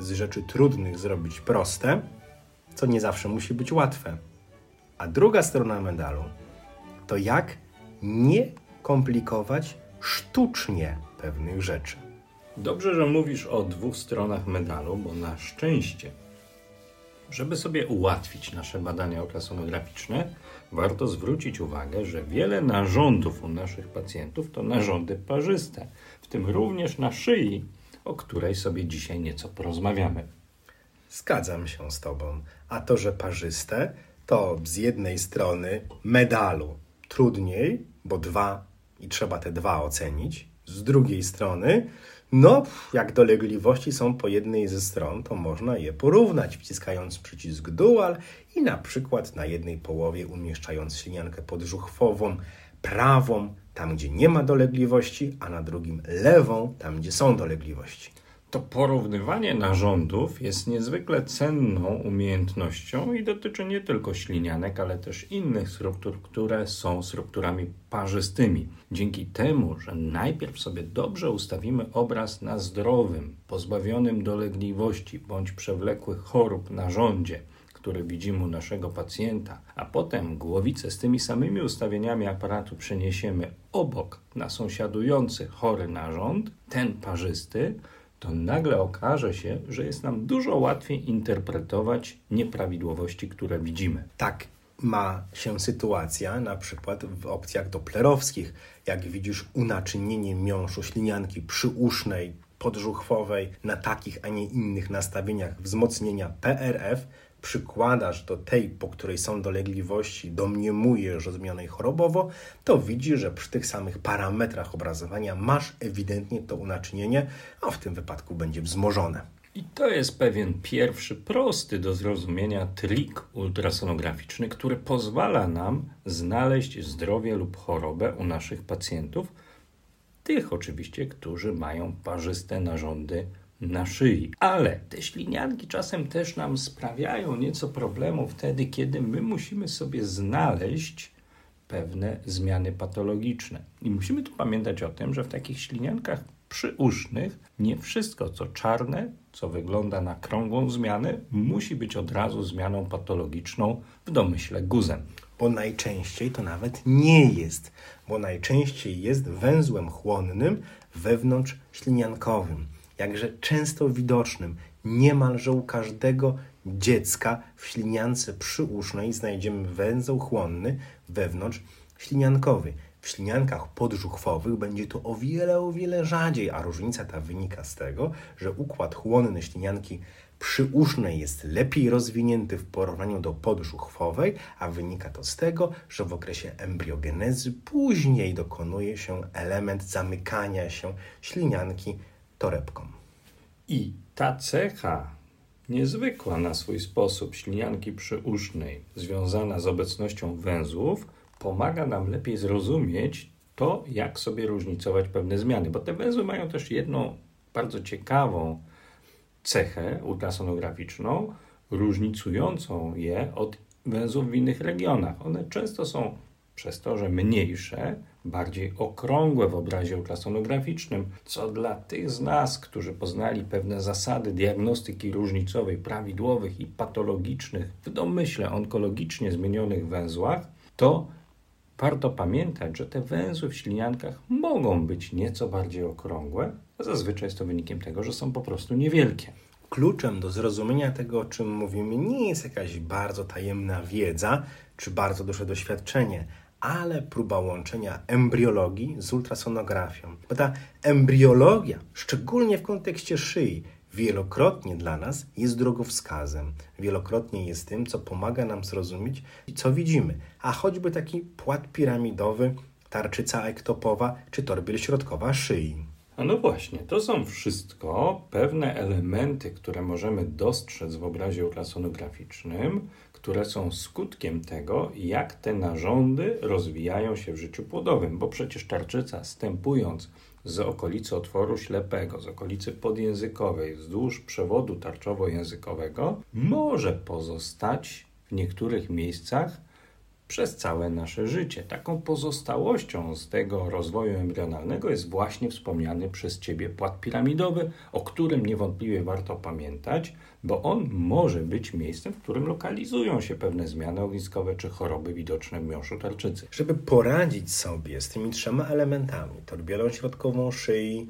z rzeczy trudnych zrobić proste, co nie zawsze musi być łatwe. A druga strona medalu to jak nie komplikować sztucznie pewnych rzeczy. Dobrze, że mówisz o dwóch stronach medalu, bo na szczęście, żeby sobie ułatwić nasze badania ultrasonograficzne, warto zwrócić uwagę, że wiele narządów u naszych pacjentów to narządy parzyste, w tym również na szyi, o której sobie dzisiaj nieco porozmawiamy. Zgadzam się z Tobą. A to, że parzyste, to z jednej strony medalu trudniej, bo dwa i trzeba te dwa ocenić. Z drugiej strony, no, jak dolegliwości są po jednej ze stron, to można je porównać, wciskając przycisk dual i na przykład na jednej połowie umieszczając śliniankę podżuchwową prawą, tam gdzie nie ma dolegliwości, a na drugim lewą, tam gdzie są dolegliwości. To porównywanie narządów jest niezwykle cenną umiejętnością i dotyczy nie tylko ślinianek, ale też innych struktur, które są strukturami parzystymi. Dzięki temu, że najpierw sobie dobrze ustawimy obraz na zdrowym, pozbawionym dolegliwości bądź przewlekłych chorób narządzie, które widzimy u naszego pacjenta, a potem głowicę z tymi samymi ustawieniami aparatu przeniesiemy obok na sąsiadujący chory narząd, ten parzysty, to nagle okaże się, że jest nam dużo łatwiej interpretować nieprawidłowości, które widzimy. Tak ma się sytuacja na przykład w opcjach doplerowskich. Jak widzisz unaczynienie miąższu ślinianki przyusznej, podżuchwowej na takich, a nie innych nastawieniach wzmocnienia PRF, przykładasz do tej, po której są dolegliwości, domniemujesz o zmianej chorobowo, to widzisz, że przy tych samych parametrach obrazowania masz ewidentnie to unaczynienie, a w tym wypadku będzie wzmożone. I to jest pewien pierwszy, prosty do zrozumienia trik ultrasonograficzny, który pozwala nam znaleźć zdrowie lub chorobę u naszych pacjentów, tych oczywiście, którzy mają parzyste narządy na szyi. Ale te ślinianki czasem też nam sprawiają nieco problemu wtedy, kiedy my musimy sobie znaleźć pewne zmiany patologiczne. I musimy tu pamiętać o tym, że w takich śliniankach przyusznych nie wszystko, co czarne, co wygląda na krągłą zmianę, musi być od razu zmianą patologiczną w domyśle guzem. Bo najczęściej to nawet nie jest, bo najczęściej jest węzłem chłonnym wewnątrz śliniankowym jakże często widocznym. Niemalże u każdego dziecka w śliniance przyusznej znajdziemy węzeł chłonny wewnątrz śliniankowy. W śliniankach podżuchwowych będzie to o wiele, o wiele rzadziej, a różnica ta wynika z tego, że układ chłonny ślinianki przyusznej jest lepiej rozwinięty w porównaniu do podżuchwowej, a wynika to z tego, że w okresie embriogenezy później dokonuje się element zamykania się ślinianki torebką. I ta cecha niezwykła na swój sposób ślinianki przyusznej, związana z obecnością węzłów, pomaga nam lepiej zrozumieć to, jak sobie różnicować pewne zmiany. Bo te węzły mają też jedną bardzo ciekawą cechę ultrasonograficzną, różnicującą je od węzłów w innych regionach. One często są przez to, że mniejsze, bardziej okrągłe w obrazie ultrasonograficznym, co dla tych z nas, którzy poznali pewne zasady diagnostyki różnicowej, prawidłowych i patologicznych w domyśle onkologicznie zmienionych węzłach, to warto pamiętać, że te węzły w śliniankach mogą być nieco bardziej okrągłe, zazwyczaj jest to wynikiem tego, że są po prostu niewielkie. Kluczem do zrozumienia tego, o czym mówimy, nie jest jakaś bardzo tajemna wiedza czy bardzo duże doświadczenie, ale próba łączenia embriologii z ultrasonografią. Bo ta embriologia, szczególnie w kontekście szyi, wielokrotnie dla nas jest drogowskazem. Wielokrotnie jest tym, co pomaga nam zrozumieć, co widzimy. A choćby taki płat piramidowy, tarczyca ektopowa czy torbiel środkowa szyi. No właśnie, to są wszystko pewne elementy, które możemy dostrzec w obrazie ultrasonograficznym, które są skutkiem tego, jak te narządy rozwijają się w życiu płodowym, bo przecież tarczyca, stępując z okolicy otworu ślepego, z okolicy podjęzykowej, wzdłuż przewodu tarczowo-językowego, może pozostać w niektórych miejscach przez całe nasze życie. Taką pozostałością z tego rozwoju embrionalnego jest właśnie wspomniany przez Ciebie płat piramidowy, o którym niewątpliwie warto pamiętać, bo on może być miejscem, w którym lokalizują się pewne zmiany ogniskowe czy choroby widoczne w miąższu tarczycy. Żeby poradzić sobie z tymi trzema elementami, torbielą środkową szyi,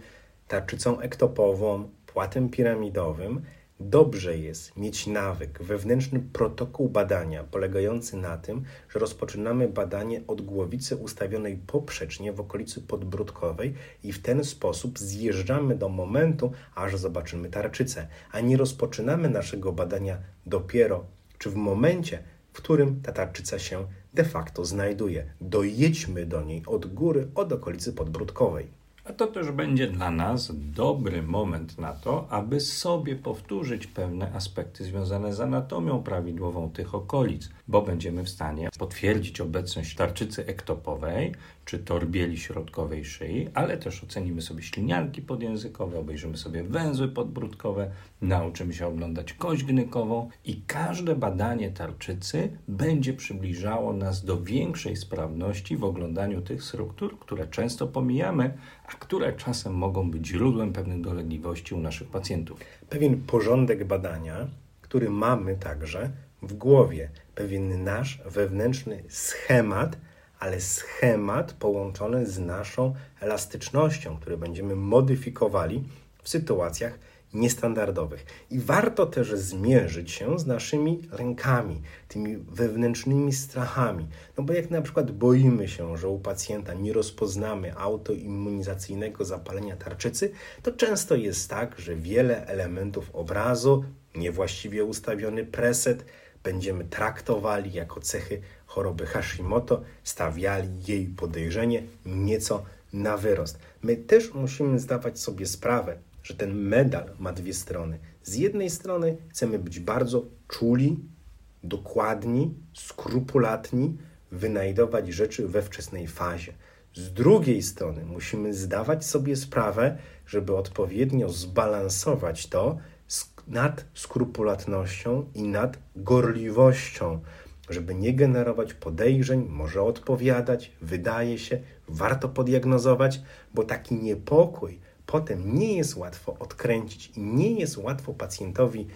tarczycą ektopową, płatem piramidowym, Dobrze jest mieć nawyk, wewnętrzny protokół badania polegający na tym, że rozpoczynamy badanie od głowicy ustawionej poprzecznie w okolicy podbródkowej i w ten sposób zjeżdżamy do momentu, aż zobaczymy tarczycę, a nie rozpoczynamy naszego badania dopiero czy w momencie, w którym ta tarczyca się de facto znajduje. Dojedźmy do niej od góry, od okolicy podbródkowej. A to też będzie dla nas dobry moment na to, aby sobie powtórzyć pewne aspekty związane z anatomią prawidłową tych okolic, bo będziemy w stanie potwierdzić obecność tarczycy ektopowej czy torbieli środkowej szyi, ale też ocenimy sobie ślinianki podjęzykowe, obejrzymy sobie węzły podbródkowe, nauczymy się oglądać kość gnykową i każde badanie tarczycy będzie przybliżało nas do większej sprawności w oglądaniu tych struktur, które często pomijamy, a które czasem mogą być źródłem pewnych dolegliwości u naszych pacjentów. Pewien porządek badania, który mamy także w głowie, pewien nasz wewnętrzny schemat, ale schemat połączony z naszą elastycznością, który będziemy modyfikowali w sytuacjach niestandardowych. I warto też zmierzyć się z naszymi lękami, tymi wewnętrznymi strachami. No bo jak na przykład boimy się, że u pacjenta nie rozpoznamy autoimmunizacyjnego zapalenia tarczycy, to często jest tak, że wiele elementów obrazu, niewłaściwie ustawiony preset, będziemy traktowali jako cechy choroby Hashimoto, stawiali jej podejrzenie nieco na wyrost. My też musimy zdawać sobie sprawę, że ten medal ma dwie strony. Z jednej strony chcemy być bardzo czuli, dokładni, skrupulatni, wynajdować rzeczy we wczesnej fazie. Z drugiej strony musimy zdawać sobie sprawę, żeby odpowiednio zbalansować to nad skrupulatnością i nad gorliwością, żeby nie generować podejrzeń, może odpowiadać, wydaje się, warto poddiagnozować, bo taki niepokój potem nie jest łatwo odkręcić i nie jest łatwo pacjentowi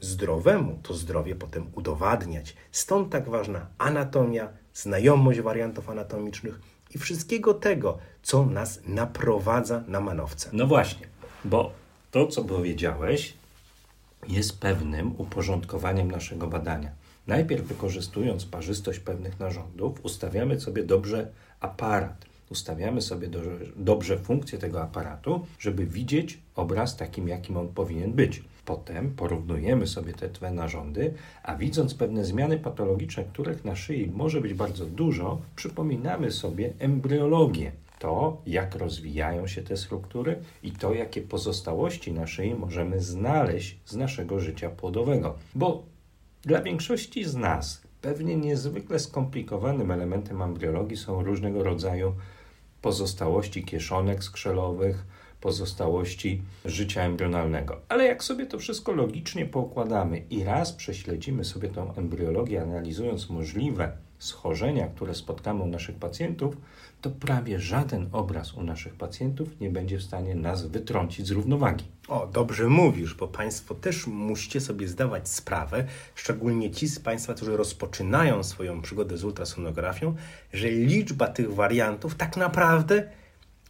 zdrowemu to zdrowie potem udowadniać. Stąd tak ważna anatomia, znajomość wariantów anatomicznych i wszystkiego tego, co nas naprowadza na manowce. No właśnie, bo to, co powiedziałeś, jest pewnym uporządkowaniem naszego badania. Najpierw wykorzystując parzystość pewnych narządów, ustawiamy sobie dobrze aparat. Ustawiamy sobie do, dobrze funkcję tego aparatu, żeby widzieć obraz takim, jakim on powinien być. Potem porównujemy sobie te dwa narządy, a widząc pewne zmiany patologiczne, których na szyi może być bardzo dużo, przypominamy sobie embryologię. To, jak rozwijają się te struktury i to, jakie pozostałości na szyi możemy znaleźć z naszego życia płodowego. Bo dla większości z nas pewnie niezwykle skomplikowanym elementem embriologii są różnego rodzaju pozostałości kieszonek skrzelowych, pozostałości życia embrionalnego. Ale jak sobie to wszystko logicznie poukładamy i raz prześledzimy sobie tą embriologię, analizując możliwe schorzenia, które spotkamy u naszych pacjentów, to prawie żaden obraz u naszych pacjentów nie będzie w stanie nas wytrącić z równowagi. O, dobrze mówisz, bo Państwo też musicie sobie zdawać sprawę, szczególnie ci z Państwa, którzy rozpoczynają swoją przygodę z ultrasonografią, że liczba tych wariantów tak naprawdę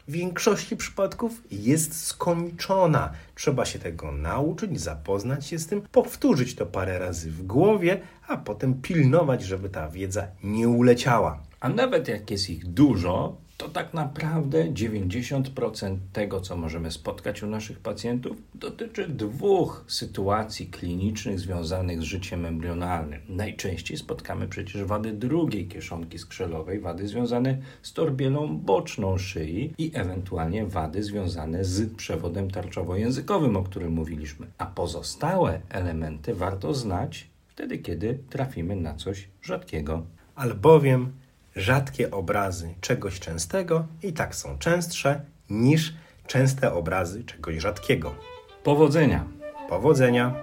w większości przypadków jest skończona. Trzeba się tego nauczyć, zapoznać się z tym, powtórzyć to parę razy w głowie, a potem pilnować, żeby ta wiedza nie uleciała. A nawet jak jest ich dużo, to tak naprawdę 90% tego, co możemy spotkać u naszych pacjentów, dotyczy dwóch sytuacji klinicznych związanych z życiem embrionalnym. Najczęściej spotkamy przecież wady drugiej kieszonki skrzelowej, wady związane z torbielą boczną szyi i ewentualnie wady związane z przewodem tarczowo-językowym, o którym mówiliśmy. A pozostałe elementy warto znać wtedy, kiedy trafimy na coś rzadkiego. Albowiem rzadkie obrazy czegoś częstego i tak są częstsze niż częste obrazy czegoś rzadkiego. Powodzenia! Powodzenia!